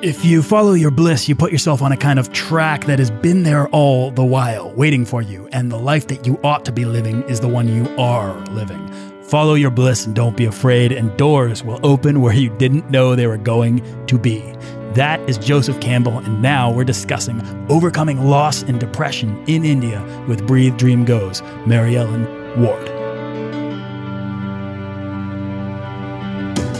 If you follow your bliss, you put yourself on a kind of track that has been there all the while, waiting for you, and the life that you ought to be living is the one you are living. Follow your bliss and don't be afraid, and doors will open where you didn't know they were going to be. That is Joseph Campbell, and now we're discussing overcoming loss and depression in India with Breathe Dream Go's, Mary Ellen Ward.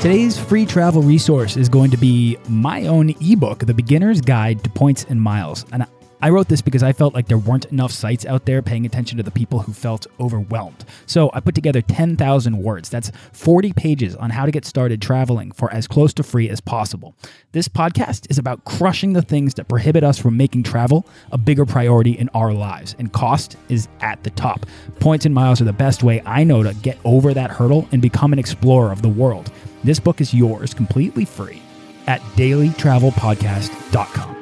Today's free travel resource is going to be my own ebook, The Beginner's Guide to Points and Miles. And I wrote this because I felt like there weren't enough sites out there paying attention to the people who felt overwhelmed. So I put together 10,000 words. That's 40 pages on how to get started traveling for as close to free as possible. This podcast is about crushing the things that prohibit us from making travel a bigger priority in our lives, and cost is at the top. Points and miles are the best way I know to get over that hurdle and become an explorer of the world. This book is yours completely free at dailytravelpodcast.com.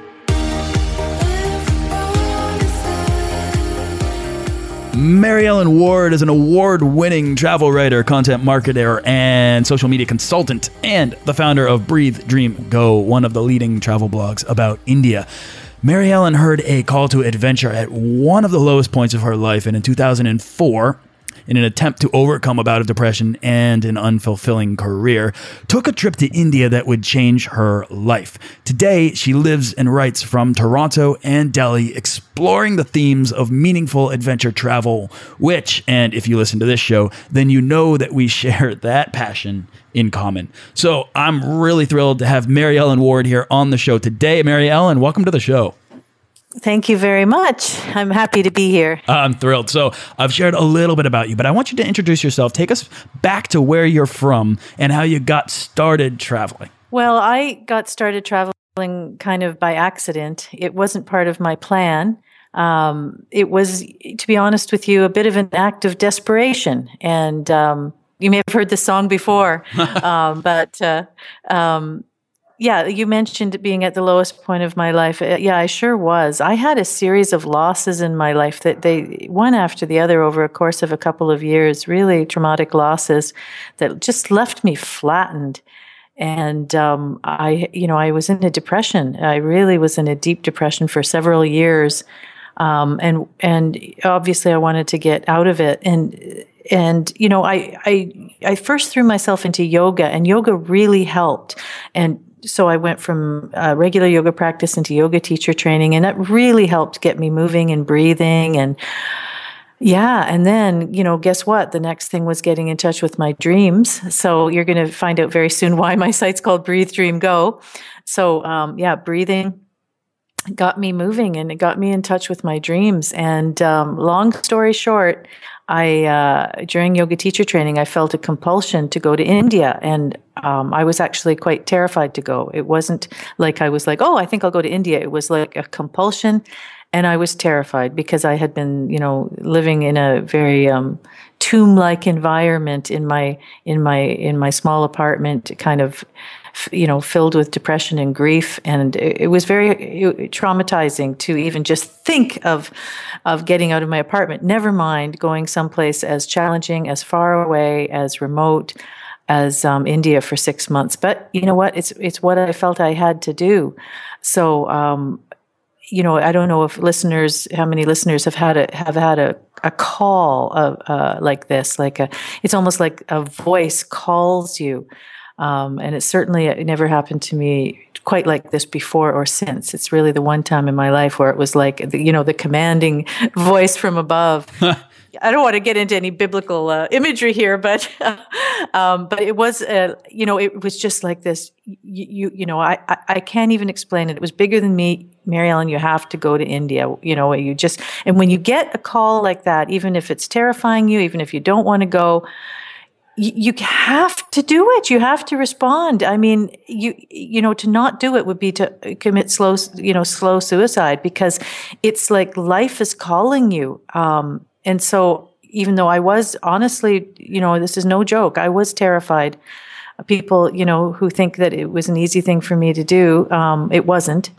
Mary Ellen Ward is an award winning travel writer, content marketer, and social media consultant, and the founder of Breathe Dream Go, one of the leading travel blogs about India. Mary Ellen heard a call to adventure at one of the lowest points of her life, and in 2004, in an attempt to overcome a bout of depression and an unfulfilling career, took a trip to India that would change her life. Today, she lives and writes from Toronto and Delhi, exploring the themes of meaningful adventure travel, which, and if you listen to this show, then you know that we share that passion in common. So I'm really thrilled to have Mary Ellen Ward here on the show today. Mary Ellen, welcome to the show. Thank you very much. I'm happy to be here. I'm thrilled. So, I've shared a little bit about you, but I want you to introduce yourself. Take us back to where you're from and how you got started traveling. Well, I got started traveling kind of by accident. It wasn't part of my plan. Um, it was, to be honest with you, a bit of an act of desperation. And um, you may have heard the song before, um, but uh, um, yeah, you mentioned being at the lowest point of my life. Uh, yeah, I sure was. I had a series of losses in my life that they, one after the other, over a course of a couple of years, really traumatic losses that just left me flattened. And um, I, you know, I was in a depression. I really was in a deep depression for several years. Um, and and obviously, I wanted to get out of it. And and you know, I I I first threw myself into yoga, and yoga really helped. And so I went from uh, regular yoga practice into yoga teacher training, and that really helped get me moving and breathing. And yeah, and then, you know, guess what? The next thing was getting in touch with my dreams. So you're going to find out very soon why my site's called Breathe Dream Go. So, um, yeah, breathing got me moving and it got me in touch with my dreams. And um, long story short, I uh, during yoga teacher training, I felt a compulsion to go to India, and um, I was actually quite terrified to go. It wasn't like I was like, "Oh, I think I'll go to India." It was like a compulsion, and I was terrified because I had been, you know, living in a very um, tomb-like environment in my in my in my small apartment, kind of you know, filled with depression and grief. And it, was very traumatizing to even just think of, of getting out of my apartment, never mind going someplace as challenging, as far away, as remote as um, India for six months. But you know what? It's, it's what I felt I had to do. So, um, you know, I don't know if listeners, how many listeners have had a have had a a call of uh, like this, like a, it's almost like a voice calls you um, and it certainly it never happened to me quite like this before or since. It's really the one time in my life where it was like, the, you know, the commanding voice from above. I don't want to get into any biblical uh, imagery here, but um, but it was, uh, you know, it was just like this. You, you, you know, I, I, I can't even explain it. It was bigger than me, Mary Ellen. You have to go to India. You know, you just and when you get a call like that, even if it's terrifying you, even if you don't want to go, you have to do it. You have to respond. I mean, you you know, to not do it would be to commit slow, you know, slow suicide because it's like life is calling you. Um, and so, even though I was honestly, you know, this is no joke, I was terrified. People, you know, who think that it was an easy thing for me to do, um, it wasn't.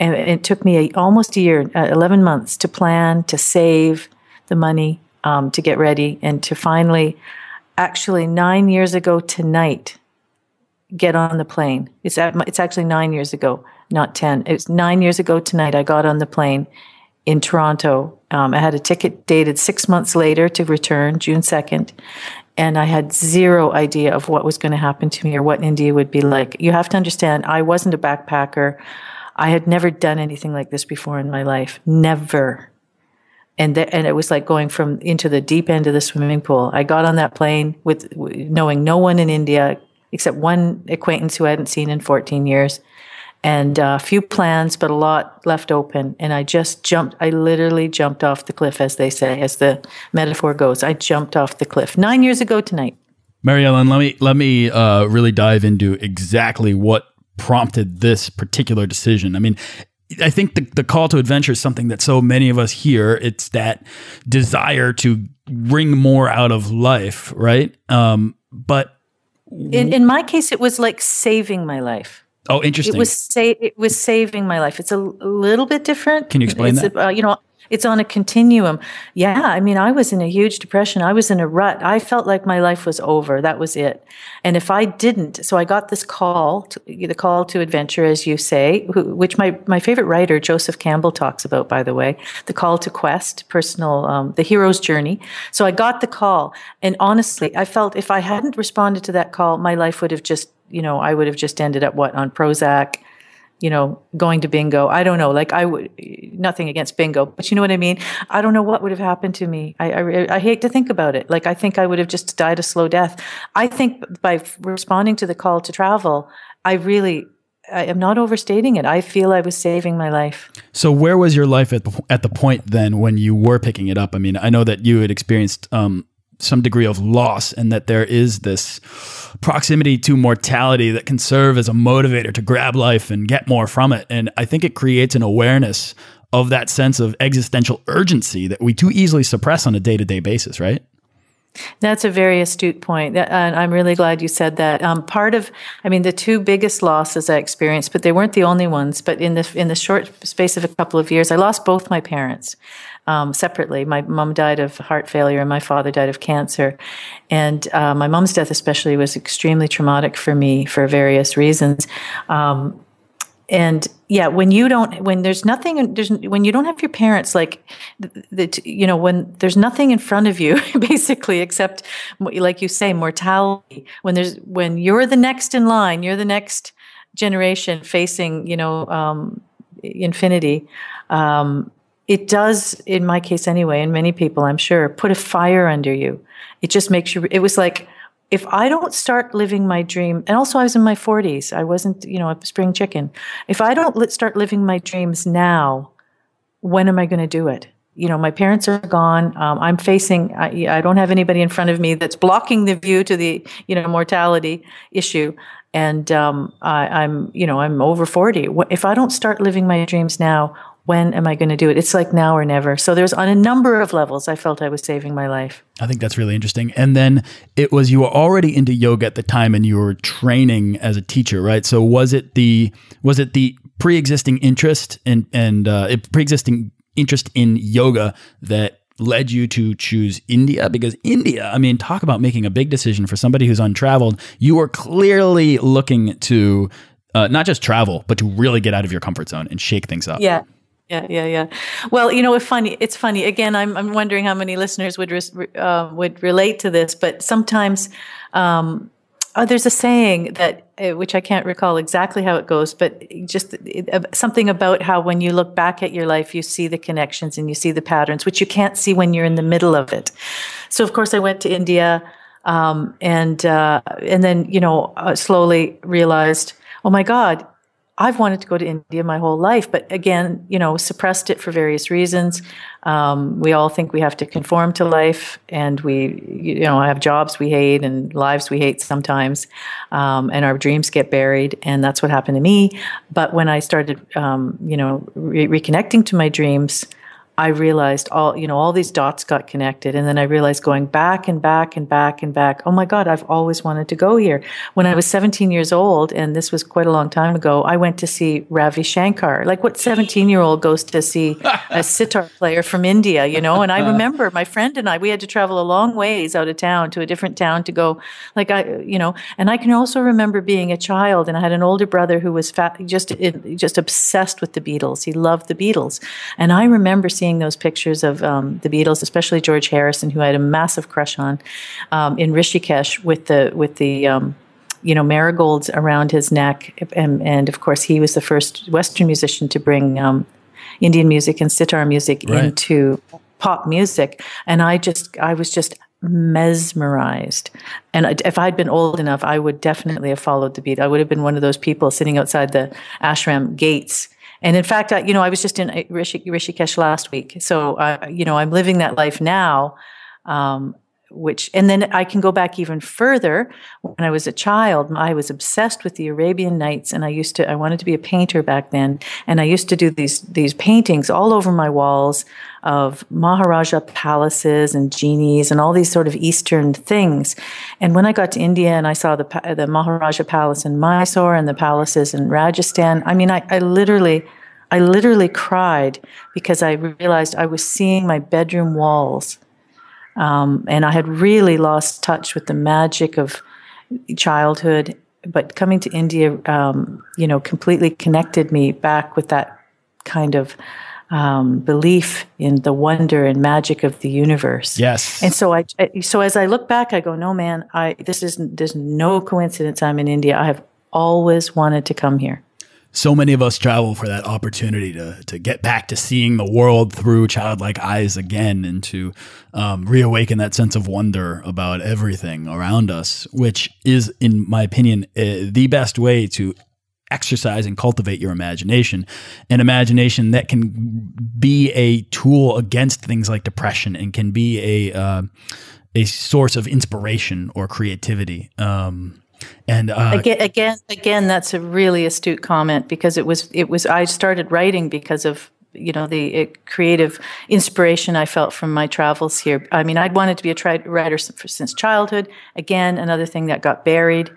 And it took me a, almost a year, uh, eleven months, to plan, to save the money, um, to get ready, and to finally actually nine years ago tonight get on the plane. It's at, it's actually nine years ago, not ten. It's nine years ago tonight. I got on the plane in Toronto. Um, I had a ticket dated six months later to return, June second, and I had zero idea of what was going to happen to me or what India would be like. You have to understand, I wasn't a backpacker. I had never done anything like this before in my life. Never and th- and it was like going from into the deep end of the swimming pool. I got on that plane with knowing no one in India except one acquaintance who I hadn't seen in 14 years, and a few plans, but a lot left open. And I just jumped. I literally jumped off the cliff, as they say, as the metaphor goes. I jumped off the cliff nine years ago tonight. Mary Ellen, let me let me uh, really dive into exactly what prompted this particular decision. I mean, I think the, the call to adventure is something that so many of us hear. It's that desire to wring more out of life, right? Um, but in, in my case, it was like saving my life. Oh, interesting. It was sa- it was saving my life. It's a, a little bit different. Can you explain it's that? A, uh, you know, it's on a continuum. Yeah, I mean, I was in a huge depression. I was in a rut. I felt like my life was over. That was it. And if I didn't, so I got this call, to, the call to adventure, as you say, who, which my, my favorite writer, Joseph Campbell, talks about, by the way, the call to quest, personal, um, the hero's journey. So I got the call. And honestly, I felt if I hadn't responded to that call, my life would have just, you know, I would have just ended up what, on Prozac you know, going to bingo. I don't know. Like I would, nothing against bingo, but you know what I mean? I don't know what would have happened to me. I, I, I, hate to think about it. Like I think I would have just died a slow death. I think by responding to the call to travel, I really, I am not overstating it. I feel I was saving my life. So where was your life at the, at the point then when you were picking it up? I mean, I know that you had experienced, um, some degree of loss and that there is this proximity to mortality that can serve as a motivator to grab life and get more from it. And I think it creates an awareness of that sense of existential urgency that we too easily suppress on a day to day basis, right? That's a very astute point. And I'm really glad you said that. Um, part of, I mean, the two biggest losses I experienced, but they weren't the only ones. But in the in the short space of a couple of years, I lost both my parents um, separately. My mom died of heart failure, and my father died of cancer. And uh, my mom's death, especially, was extremely traumatic for me for various reasons. Um, and yeah, when you don't, when there's nothing, there's when you don't have your parents, like that, you know, when there's nothing in front of you, basically, except like you say, mortality. When there's when you're the next in line, you're the next generation facing, you know, um, infinity. Um, it does, in my case anyway, and many people, I'm sure, put a fire under you. It just makes you, it was like, if I don't start living my dream, and also I was in my 40s, I wasn't, you know, a spring chicken. If I don't start living my dreams now, when am I going to do it? You know, my parents are gone. Um, I'm facing, I, I don't have anybody in front of me that's blocking the view to the, you know, mortality issue. And um, I, I'm, you know, I'm over 40. If I don't start living my dreams now, when am I going to do it? It's like now or never. So there's on a number of levels, I felt I was saving my life. I think that's really interesting. And then it was you were already into yoga at the time, and you were training as a teacher, right? So was it the was it the pre-existing interest and and uh, pre-existing interest in yoga that led you to choose India? Because India, I mean, talk about making a big decision for somebody who's untraveled. You were clearly looking to uh, not just travel, but to really get out of your comfort zone and shake things up. Yeah. Yeah, yeah, yeah. Well, you know, it's funny. It's funny. Again, I'm I'm wondering how many listeners would uh, would relate to this. But sometimes, um, oh, there's a saying that uh, which I can't recall exactly how it goes, but just it, uh, something about how when you look back at your life, you see the connections and you see the patterns, which you can't see when you're in the middle of it. So, of course, I went to India, um, and uh, and then you know slowly realized, oh my God, I've wanted to go to India my whole life, but again, you know, suppressed it for various reasons. Um, we all think we have to conform to life, and we, you know, I have jobs we hate and lives we hate sometimes, um, and our dreams get buried, and that's what happened to me. But when I started, um, you know, re- reconnecting to my dreams, I realized all, you know, all these dots got connected. And then I realized going back and back and back and back, oh my God, I've always wanted to go here. When I was 17 years old, and this was quite a long time ago, I went to see Ravi Shankar. Like what 17 year old goes to see a sitar player from India, you know? And I remember my friend and I, we had to travel a long ways out of town to a different town to go, like I, you know, and I can also remember being a child and I had an older brother who was fat, just, just obsessed with the Beatles. He loved the Beatles. And I remember seeing seeing those pictures of um, the Beatles, especially George Harrison, who I had a massive crush on, um, in Rishikesh with the with the um, you know marigolds around his neck, and, and, of course he was the first Western musician to bring um, Indian music and sitar music right. into pop music, and I just I was just mesmerized. And if I'd been old enough, I would definitely have followed the beat. I would have been one of those people sitting outside the ashram gates and in fact, I, you know, I was just in Rishikesh last week, so uh, you know, I'm living that life now. Um, which, and then I can go back even further. When I was a child, I was obsessed with the Arabian Nights, and I used to, I wanted to be a painter back then, and I used to do these these paintings all over my walls of Maharaja palaces and genies and all these sort of Eastern things. And when I got to India and I saw the, the Maharaja palace in Mysore and the palaces in Rajasthan, I mean, I, I literally, I literally cried because I realized I was seeing my bedroom walls. Um, and I had really lost touch with the magic of childhood. But coming to India, um, you know, completely connected me back with that kind of um, belief in the wonder and magic of the universe. Yes. And so I, so as I look back, I go, no, man, I this is there's no coincidence. I'm in India. I have always wanted to come here. So many of us travel for that opportunity to to get back to seeing the world through childlike eyes again, and to um, reawaken that sense of wonder about everything around us, which is, in my opinion, uh, the best way to exercise and cultivate your imagination an imagination that can be a tool against things like depression and can be a uh, a source of inspiration or creativity. Um, and uh, again, again, again, that's a really astute comment because it was, it was. I started writing because of you know the creative inspiration I felt from my travels here. I mean, I'd wanted to be a tri- writer since childhood. Again, another thing that got buried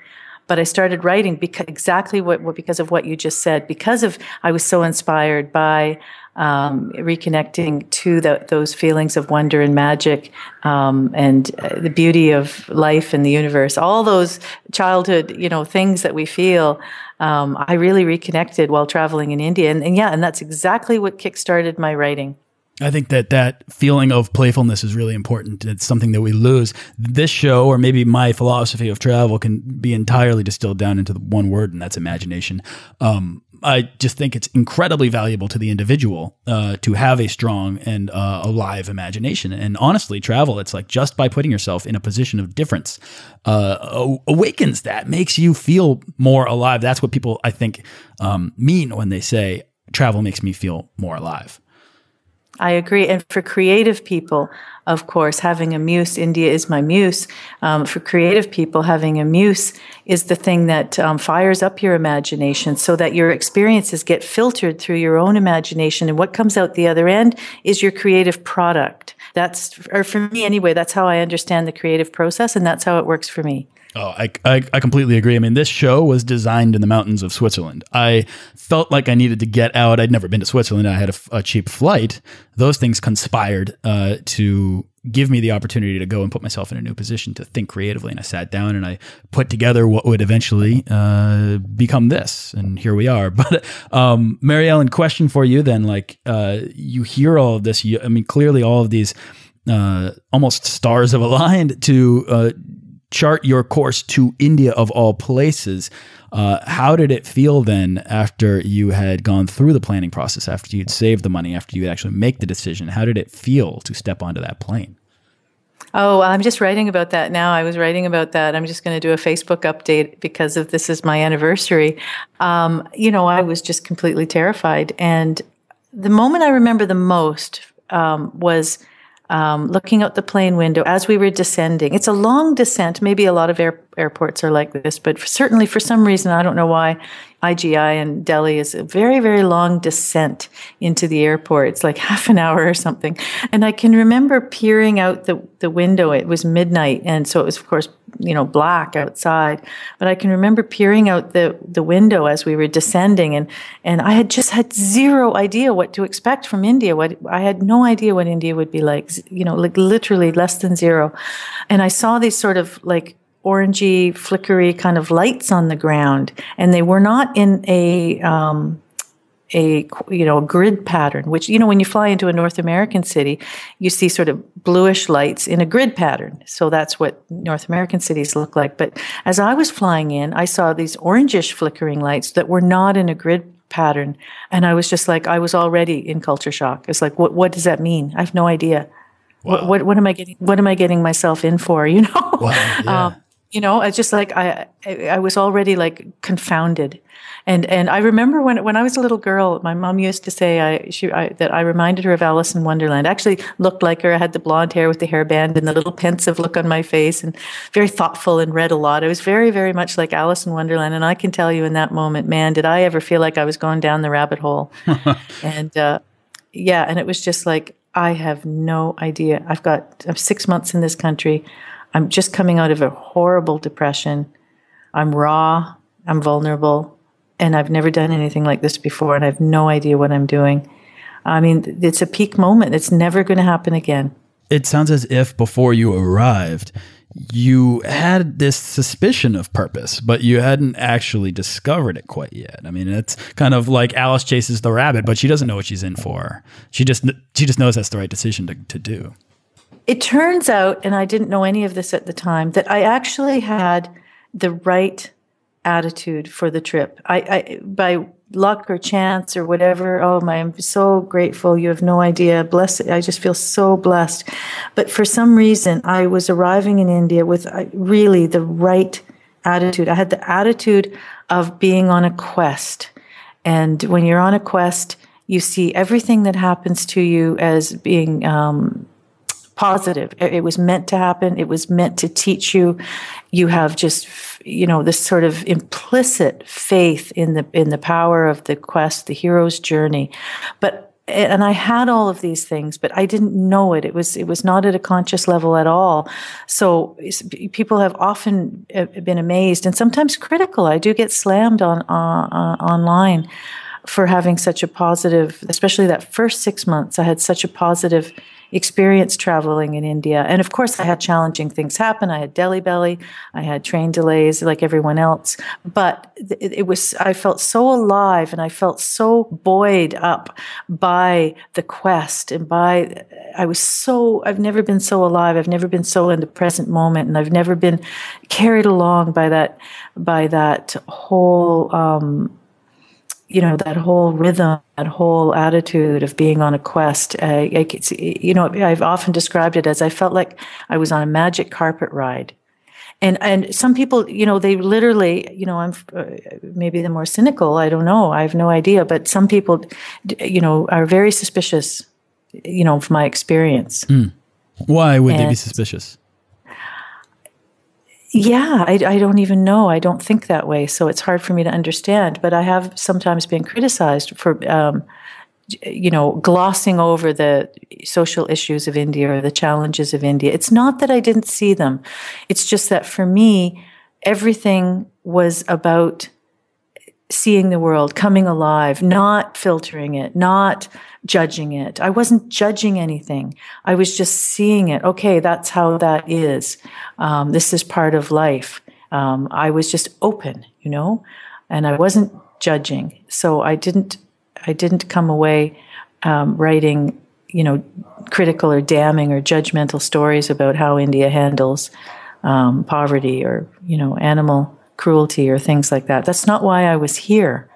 but I started writing because exactly what, what, because of what you just said. Because of I was so inspired by um, reconnecting to the, those feelings of wonder and magic um, and uh, the beauty of life and the universe. All those childhood, you know, things that we feel. Um, I really reconnected while traveling in India, and, and yeah, and that's exactly what kickstarted my writing. I think that that feeling of playfulness is really important. It's something that we lose. This show, or maybe my philosophy of travel, can be entirely distilled down into one word, and that's imagination. Um, I just think it's incredibly valuable to the individual uh, to have a strong and uh, alive imagination. And honestly, travel, it's like just by putting yourself in a position of difference, uh, awakens that, makes you feel more alive. That's what people, I think, um, mean when they say travel makes me feel more alive. I agree. And for creative people, of course, having a muse, India is my muse. Um, for creative people, having a muse is the thing that um, fires up your imagination so that your experiences get filtered through your own imagination. And what comes out the other end is your creative product. That's, or for me anyway, that's how I understand the creative process, and that's how it works for me. Oh, I, I, I, completely agree. I mean, this show was designed in the mountains of Switzerland. I felt like I needed to get out. I'd never been to Switzerland. I had a, a cheap flight. Those things conspired uh, to give me the opportunity to go and put myself in a new position to think creatively. And I sat down and I put together what would eventually uh, become this. And here we are. But um, Mary Ellen, question for you then: like uh, you hear all of this. You, I mean, clearly all of these. Uh, almost stars have aligned to uh, chart your course to India of all places. Uh, how did it feel then after you had gone through the planning process, after you'd saved the money, after you'd actually make the decision? How did it feel to step onto that plane? Oh, I'm just writing about that now. I was writing about that. I'm just going to do a Facebook update because of this is my anniversary. Um, you know, I was just completely terrified. And the moment I remember the most um, was um, looking out the plane window as we were descending. It's a long descent. Maybe a lot of air, airports are like this, but certainly for some reason, I don't know why, IGI in Delhi is a very, very long descent into the airport. It's like half an hour or something. And I can remember peering out the, the window. It was midnight. And so it was, of course, you know, black outside. But I can remember peering out the, the window as we were descending. And, and I had just had zero idea what to expect from India. What I had no idea what India would be like, you know, like literally less than zero. And I saw these sort of like orangey, flickery kind of lights on the ground, and they were not in a um, a you know grid pattern. Which you know when you fly into a North American city, you see sort of bluish lights in a grid pattern. So that's what North American cities look like. But as I was flying in, I saw these orangish flickering lights that were not in a grid pattern, and I was just like, I was already in culture shock. It's like, what what does that mean? I have no idea. Wow. What, what, what am I getting? What am I getting myself in for? You know. Wow, yeah. um, you know it's just like I, I, I was already like confounded. And and i remember when when i was a little girl my mom used to say i she I, that i reminded her of alice in wonderland. I actually looked like her. I had the blonde hair with the hairband and the little pensive look on my face and very thoughtful and read a lot. I was very very much like alice in wonderland. And i can tell you in that moment man did i ever feel like i was going down the rabbit hole. And uh, yeah and it was just like i have no idea. I've got i'm six months in this country I'm just coming out of a horrible depression. I'm raw, I'm vulnerable, and I've never done anything like this before, and I have no idea what I'm doing. I mean, it's a peak moment. It's never going to happen again. It sounds as if before you arrived, you had this suspicion of purpose, but you hadn't actually discovered it quite yet. I mean, it's kind of like Alice chases the rabbit, but she doesn't know what she's in for. She just she just knows that's the right decision to, to do. It turns out, and I didn't know any of this at the time, that I actually had the right attitude for the trip. I, I by luck or chance or whatever. Oh my, I'm so grateful. You have no idea. Blessed. I just feel so blessed. But for some reason, I was arriving in India with uh, really the right attitude. I had the attitude of being on a quest. And when you're on a quest, you see everything that happens to you as being um, positive. It was meant to happen. It was meant to teach you. You have just, you know, this sort of implicit faith in the in the power of the quest, the hero's journey. But and I had all of these things, but I didn't know it. It was it was not at a conscious level at all. So people have often uh, been amazed and sometimes critical. I do get slammed on uh, uh, online for having such a positive, especially that first six months. I had such a positive experience traveling in India. And of course, I had challenging things happen. I had Delhi belly, I had train delays like everyone else. But it, it, was, I felt so alive and I felt so buoyed up by the quest and by, I was so, I've never been so alive. I've never been so in the present moment. And I've never been carried along by that, by that whole, um, you know that whole rhythm that whole attitude of being on a quest uh, you know i've often described it as i felt like i was on a magic carpet ride. And and some people you know they literally you know i'm uh, maybe the more cynical i don't know i have no idea but some people you know are very suspicious you know of my experience. Mm. why would and, they be suspicious yeah, I, I don't even know. I don't think that way, so it's hard for me to understand. But I have sometimes been criticized for, um, you know, glossing over the social issues of India or the challenges of India. It's not that I didn't see them; it's just that for me, everything was about seeing the world, coming alive, not filtering it, not judging it. I wasn't judging anything. I was just seeing it. Okay, that's how that is. Um, this is part of life. Um, I was just open, you know, and I wasn't judging. So I didn't. I didn't come away um, writing, you know, critical or damning or judgmental stories about how India handles um, poverty or you know animal cruelty or things like that. That's not why I was here.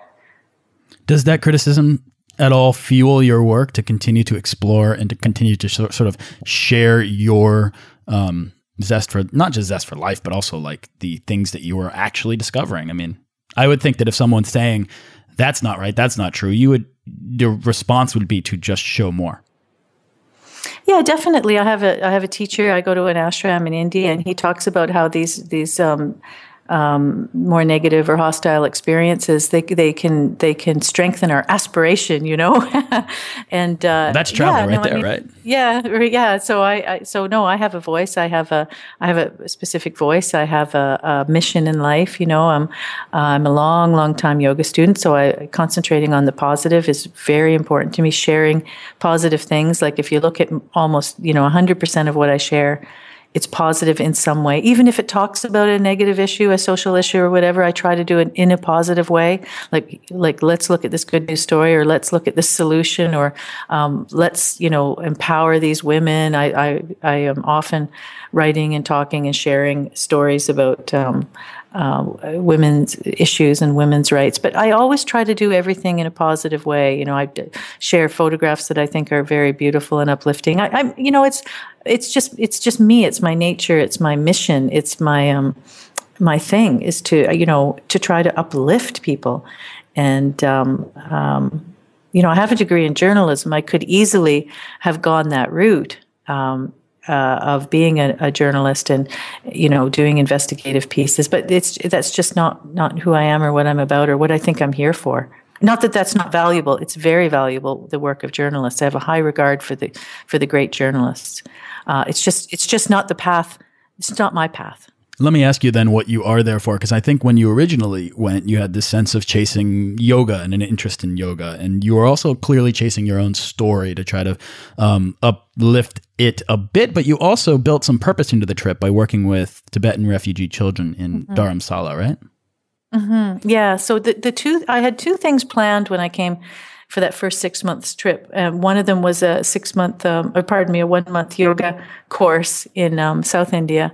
Does that criticism at all fuel your work to continue to explore and to continue to sort of share your um, zest for not just zest for life, but also like the things that you were actually discovering. I mean, I would think that if someone's saying that's not right, that's not true, you would the response would be to just show more. Yeah, definitely. I have a I have a teacher. I go to an ashram in India, and he talks about how these these um, um, more negative or hostile experiences, they they can they can strengthen our aspiration, you know. and uh, that's travel yeah, right no, there, I mean, right? Yeah, yeah. So I, I, so no, I have a voice. I have a I have a specific voice. I have a, a mission in life. You know, I'm I'm a long long time yoga student, so I concentrating on the positive is very important to me. Sharing positive things, like if you look at almost you know 100 percent of what I share it's positive in some way. Even if it talks about a negative issue, a social issue or whatever, I try to do it in a positive way. Like, like let's look at this good news story or let's look at this solution or um, let's, you know, empower these women. I, I, I am often writing and talking and sharing stories about um, uh, women's issues and women's rights. But I always try to do everything in a positive way. You know, I share photographs that I think are very beautiful and uplifting. I, am you know, it's it's just it's just me. It's my nature. It's my mission. It's my um, my thing is to you know to try to uplift people, and um, um, you know, I have a degree in journalism. I could easily have gone that route. Um, uh, of being a, a, journalist and you know doing investigative pieces but it's that's just not not who I am or what I'm about or what I think I'm here for. Not that that's not valuable. It's very valuable the work of journalists. I have a high regard for the for the great journalists. Uh, it's just it's just not the path. It's not my path let me ask you then what you are there for, because I think when you originally went, you had this sense of chasing yoga and an interest in yoga, and you were also clearly chasing your own story to try to um, uplift it a bit. But you also built some purpose into the trip by working with Tibetan refugee children in mm-hmm. Dharamsala, right? Mm-hmm. Yeah. So the the two I had two things planned when I came for that first six months trip. Um, one of them was a six month, um, or pardon me, a one month yoga course in um, South India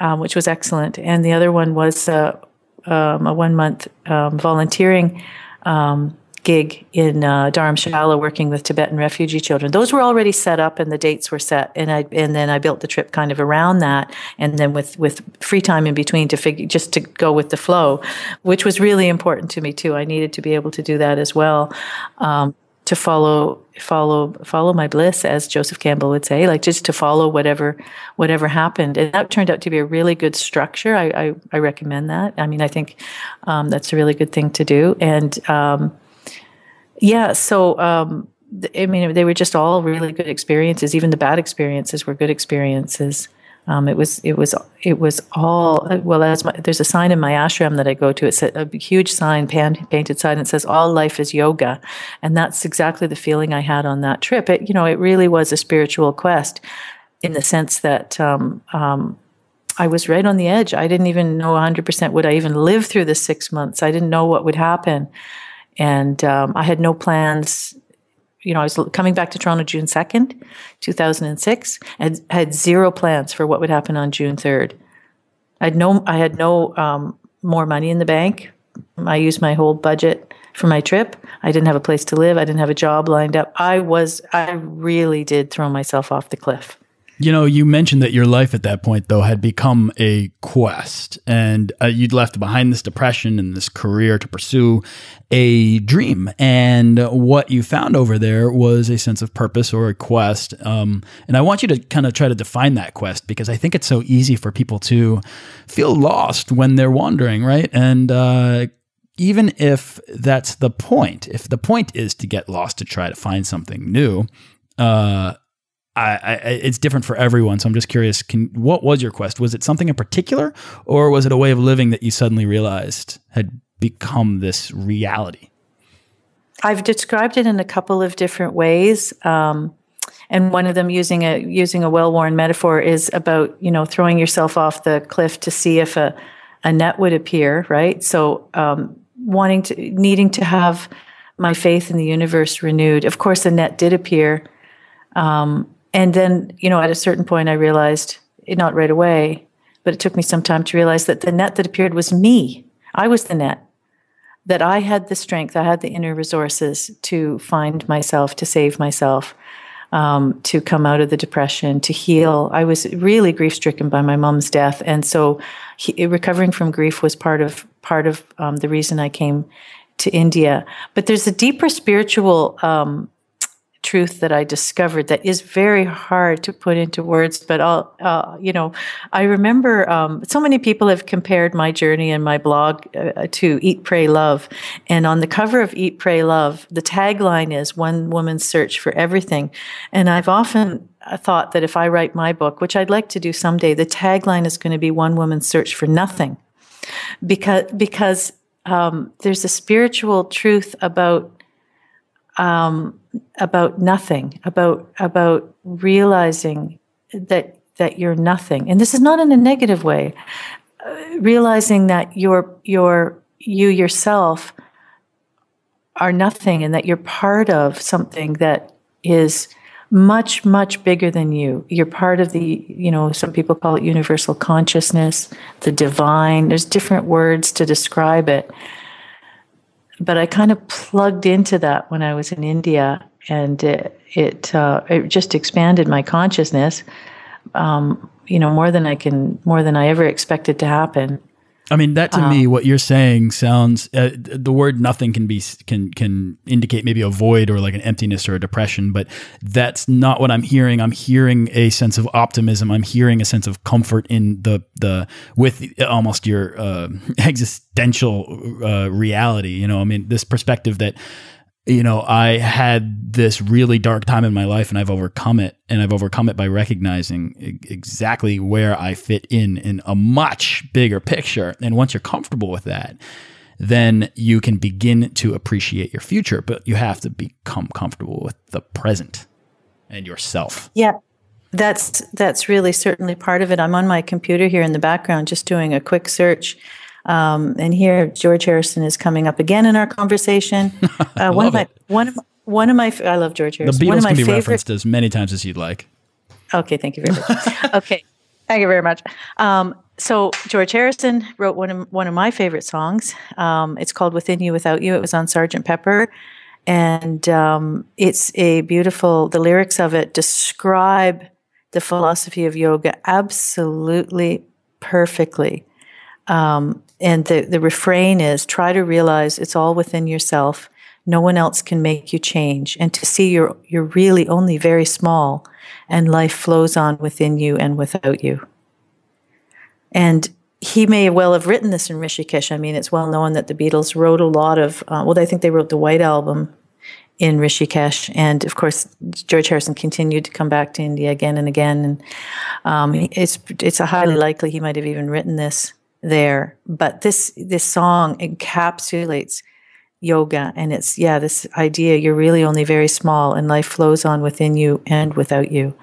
um, which was excellent. And the other one was uh, um, a one month um, volunteering um, gig in uh, Dharamshala working with Tibetan refugee children. Those were already set up and the dates were set. And I, and then I built the trip kind of around that. And then with, with free time in between to figure, just to go with the flow, which was really important to me too. I needed to be able to do that as well. Um, to follow follow follow my bliss as joseph campbell would say like just to follow whatever whatever happened. And that turned out to be a really good structure. I i, I recommend that. I mean i think um, that's a really good thing to do. And um, yeah so um, i mean they were just all really good experiences. Even the bad experiences were good experiences um, it was it was it was all well. As my, there's a sign in my ashram that I go to. It's a, a huge sign, pan, painted sign. It says "All life is yoga," and that's exactly the feeling I had on that trip. It you know it really was a spiritual quest, in the sense that um, um, I was right on the edge. I didn't even know 100 percent would I even live through the six months. I didn't know what would happen, and um, I had no plans you know, I was coming back to Toronto June 2nd, 2006, and had zero plans for what would happen on June 3rd. I had no, I had no um, more money in the bank. I used my whole budget for my trip. I didn't have a place to live. I didn't have a job lined up. I was, I really did throw myself off the cliff. You know, you mentioned that your life at that point, though, had become a quest, and uh, you'd left behind this depression and this career to pursue a dream. And what you found over there was a sense of purpose or a quest. Um, and I want you to kind of try to define that quest because I think it's so easy for people to feel lost when they're wandering, right? And uh, even if that's the point, if the point is to get lost to try to find something new, uh, I, I, it's different for everyone. So I'm just curious. Can what was your quest? Was it something in particular, or was it a way of living that you suddenly realized had become this reality? I've described it in a couple of different ways, um, and one of them using a using a well-worn metaphor is about you know throwing yourself off the cliff to see if a a net would appear. Right. So um, wanting to needing to have my faith in the universe renewed. Of course, the net did appear. Um, and then, you know, at a certain point, I realized, not right away, but it took me some time to realize that the net that appeared was me. I was the net. That I had the strength, I had the inner resources to find myself, to save myself. um, to come out of the depression, to heal. I was really grief stricken by my mom's death, and so he, recovering from grief was part of part of um, the reason I came to India. But there's a deeper spiritual um, truth that I discovered that is very hard to put into words. But I'll, uh, you know, I remember um, so many people have compared my journey and my blog uh, to Eat, Pray, Love. And on the cover of Eat, Pray, Love, the tagline is One Woman's Search for Everything. And I've often uh, thought that if I write my book, which I'd like to do someday, the tagline is going to be One Woman's Search for Nothing. Because, because um, there's a spiritual truth about um, about nothing, about about realizing that that you're nothing, and this is not in a negative way. Uh, realizing that you're you're you yourself are nothing, and that you're part of something that is much much bigger than you. You're part of the you know some people call it universal consciousness the divine. There's different words to describe it but I kind of plugged into that when I was in India, and it it, uh, it just expanded my consciousness. Um, you know, more than I can, more than I ever expected to happen. I mean, that to um, me, what you're saying sounds. Uh, the word "nothing" can be can can indicate maybe a void or like an emptiness or a depression, but that's not what I'm hearing. I'm hearing a sense of optimism. I'm hearing a sense of comfort in the the with almost your uh, existential uh, reality. You know, I mean, this perspective that you know, I had this really dark time in my life and I've overcome it. And I've overcome it by recognizing exactly where I fit in in a much bigger picture. And once you're comfortable with that, then you can begin to appreciate your future. But you have to become comfortable with the present and yourself. Yeah. That's that's really certainly part of it. I'm on my computer here in the background just doing a quick search um, and here, George Harrison is coming up again in our conversation. Uh, one of my one of one of my I love George Harrison. The Beatles one of my can be favorite, referenced as many times as you'd like. Okay, thank you very much. okay, thank you very much. Um, so George Harrison wrote one of one of my favorite songs. Um, it's called "Within You, Without You." It was on Sergeant Pepper, and um, it's a beautiful. The lyrics of it describe the philosophy of yoga absolutely perfectly. Um, and the, the refrain is try to realize it's all within yourself. No one else can make you change. And to see you're, you're really only very small and life flows on within you and without you. And he may well have written this in Rishikesh. I mean, it's well known that the Beatles wrote a lot of, uh, well, I think they wrote the White Album in Rishikesh. And of course, George Harrison continued to come back to India again and again. And um, it's, it's highly likely he might have even written this there. But this this song encapsulates yoga and it's yeah this idea you're really only very small and life flows on within you and without you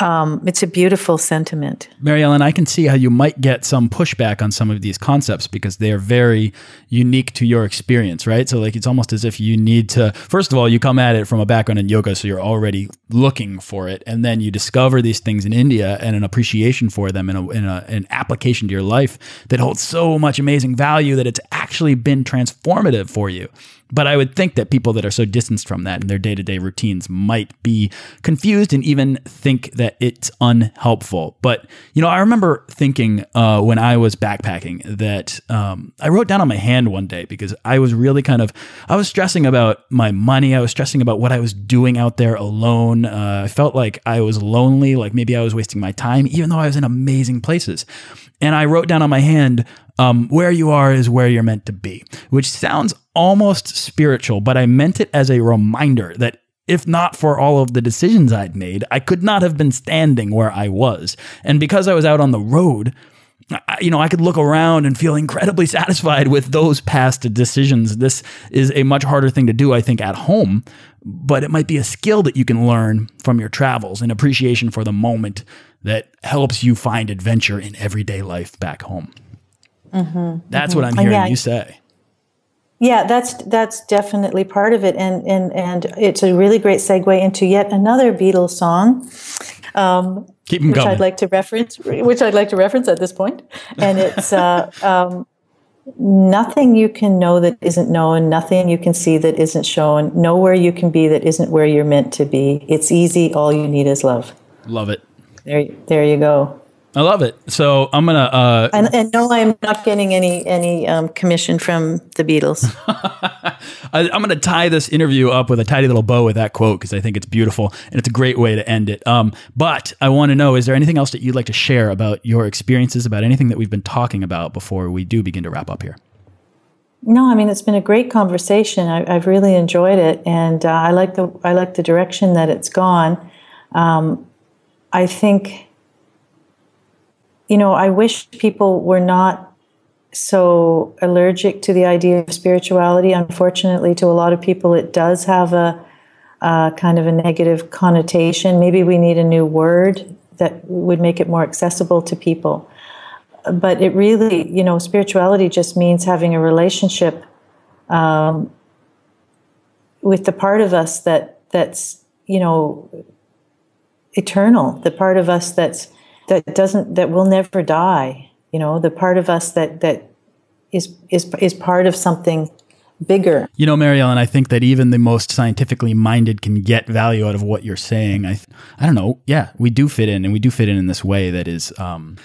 um, it's a beautiful sentiment. Mary Ellen, I can see how you might get some pushback on some of these concepts because they're very unique to your experience, right? So, like, it's almost as if you need to, first of all, you come at it from a background in yoga, so you're already looking for it. And then you discover these things in India and an appreciation for them and, a, a, an application to your life that holds so much amazing value that it's actually been transformative for you. But I would think that people that are so distanced from that in their day to day routines might be confused and even think that it's unhelpful. But, you know, I remember thinking uh, when I was backpacking that um, I wrote down on my hand one day because I was really kind of, I was stressing about my money. I was stressing about what I was doing out there alone. Uh, I felt like I was lonely, like maybe I was wasting my time, even though I was in amazing places. And I wrote down on my hand, um, where you are is where you're meant to be, which sounds almost spiritual, but I meant it as a reminder that if not for all of the decisions I'd made, I could not have been standing where I was. And because I was out on the road, I, you know, I could look around and feel incredibly satisfied with those past decisions. This is a much harder thing to do, I think, at home, but it might be a skill that you can learn from your travels, an appreciation for the moment that helps you find adventure in everyday life back home. Mm-hmm, that's mm-hmm. what I'm hearing yeah, you say. Yeah, that's that's definitely part of it, and and and it's a really great segue into yet another Beatles song. Um, Keep them which going. I'd like to reference, which I'd like to reference at this point, and it's uh, um, nothing you can know that isn't known, nothing you can see that isn't shown, nowhere you can be that isn't where you're meant to be. It's easy. All you need is love. Love it. There, there you go. I love it. So I'm gonna. Uh, and, and no, I'm not getting any any um, commission from the Beatles. I, am gonna tie this interview up with a tidy little bow with that quote because I think it's beautiful and it's a great way to end it. Um, but I want to know: is there anything else that you'd like to share about your experiences, about anything that we've been talking about before we do begin to wrap up here? No, I mean it's been a great conversation. I, have really enjoyed it, and uh, I like the I like the direction that it's gone. Um, I think you know, I wish people were not so allergic to the idea of spirituality. Unfortunately, to a lot of people, it does have a, kind of a negative connotation. Maybe we need a new word that would make it more accessible to people. But it really, you know, spirituality just means having a relationship um, with the part of us that that's you know eternal, the part of us that's that doesn't that will never die. You know the part of us that that is is is part of something bigger. You know Mariellen i think that even the most scientifically minded can get value out of what you're saying. I i don't know. Yeah we do fit in and we do fit in in this way that is um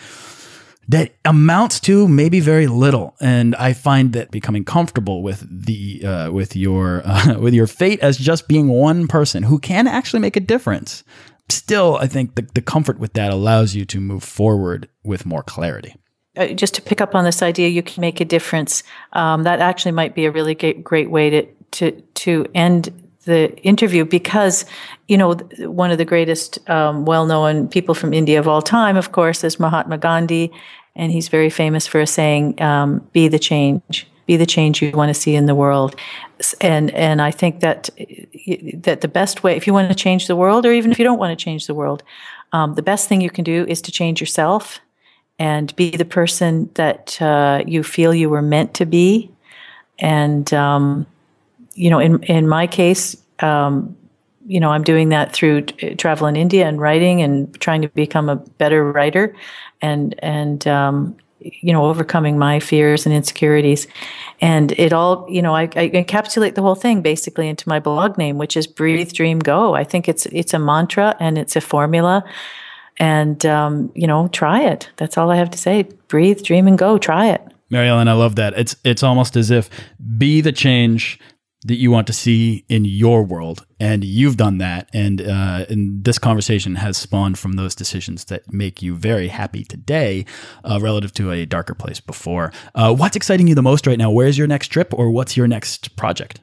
that amounts to maybe very little. And i find that becoming comfortable with the uh, with your uh, with your fate as just being one person who can actually make a difference still, I think the, the comfort with that allows you to move forward with more clarity. Uh, just to pick up on this idea, you can make a difference. Um, that actually might be a really great, great way to to to end the interview because you know one of the greatest um, well-known people from India of all time, of course, is Mahatma Gandhi, and he's very famous for saying, um, "Be the change." Be the change you want to see in the world, and and I think that that the best way, if you want to change the world, or even if you don't want to change the world, um, the best thing you can do is to change yourself and be the person that uh, you feel you were meant to be. And um, you know, in in my case, um, you know, I'm doing that through t- travel in India and writing and trying to become a better writer, and and um, you know, overcoming my fears and insecurities. And it all, you know, I, I, encapsulate the whole thing basically into my blog name, which is Breathe, Dream, Go. I think it's it's a mantra and it's a formula. And um, you know, try it. That's all I have to say. Breathe, dream, and go. Try it. Mariellen, I love that. It's it's almost as if be the change that you want to see in your world, and you've done that. And uh, and this conversation has spawned from those decisions that make you very happy today, uh, relative to a darker place before. Uh, what's exciting you the most right now? Where's your next trip, or what's your next project?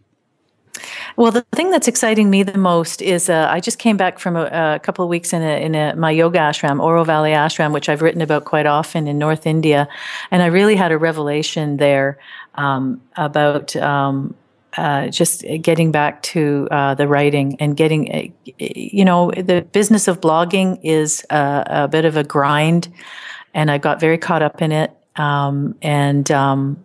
Well, the thing that's exciting me the most is uh, I just came back from a, a couple of weeks in, a, in a, my yoga ashram, Oro Valley Ashram, which I've written about quite often in North India, and I really had a revelation there um, about um, uh, just getting back to uh, the writing and getting, uh, you know, the business of blogging is a, a, bit of a grind, and I got very caught up in it. Um, and um,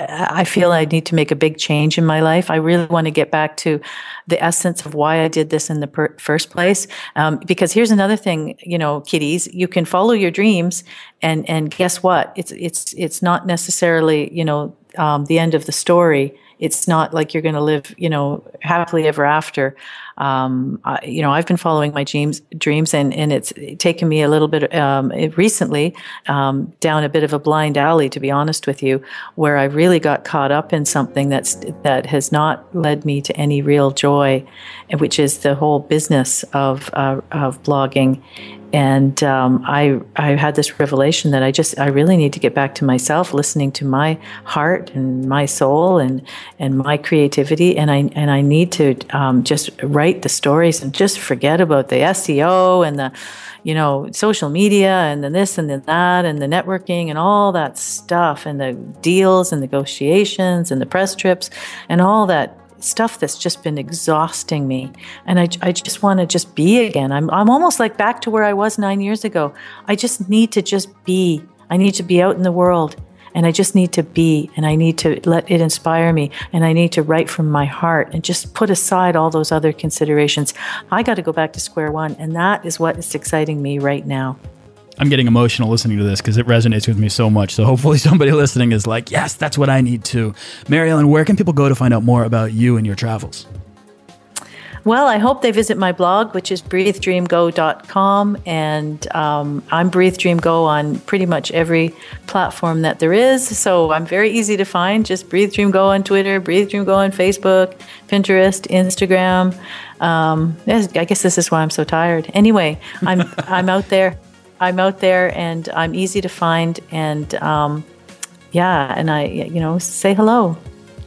I feel I need to make a big change in my life. I really want to get back to the essence of why I did this in the per- first place. Um, because here's another thing, you know, kiddies, you can follow your dreams, and and guess what? It's it's it's not necessarily you know um, the end of the story it's not like you're going to live, you know, happily ever after. Um, I, you know, I've been following my dreams, dreams, and and it's taken me a little bit um, recently um, down a bit of a blind alley, to be honest with you, where I really got caught up in something that's that has not led me to any real joy, which is the whole business of uh, of blogging and um, I I had this revelation that I just I really need to get back to myself, listening to my heart and my soul and and my creativity, and I and I need to um, just write the stories and just forget about the SEO and the you know social media and then this and then that and the networking and all that stuff and the deals and negotiations and the press trips and all that stuff that's just been exhausting me. And I, I just want to just be again. I'm, I'm almost like back to where I was nine years ago. I just need to just be. I need to be out in the world and I just need to be and I need to let it inspire me and I need to write from my heart and just put aside all those other considerations. I got to go back to square one and that is what is exciting me right now. I'm getting emotional listening to this because it resonates with me so much. So hopefully somebody listening is like, yes, that's what I need too. Mariellen, where can people go to find out more about you and your travels? Well, I hope they visit my blog, which is breathedreamgo.com. And um, I'm Breathe Dream Go on pretty much every platform that there is. So I'm very easy to find. Just Breathe Dream Go on Twitter, Breathe Dream Go on Facebook, Pinterest, Instagram. Um, I guess this is why I'm so tired. Anyway, I'm, I'm out there. I'm out there and I'm easy to find. And um, yeah, and I, you know, say hello.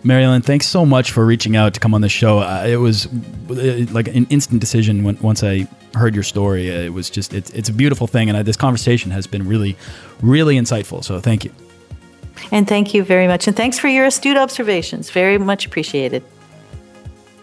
Mariellen, thanks so much for reaching out to come on the show. Uh, it was uh, like an instant decision when once I heard your story. Uh, it was just it's it's a beautiful thing, and I, this conversation has been really, really insightful. So thank you. And thank you very much, and thanks for your astute observations. Very much appreciated.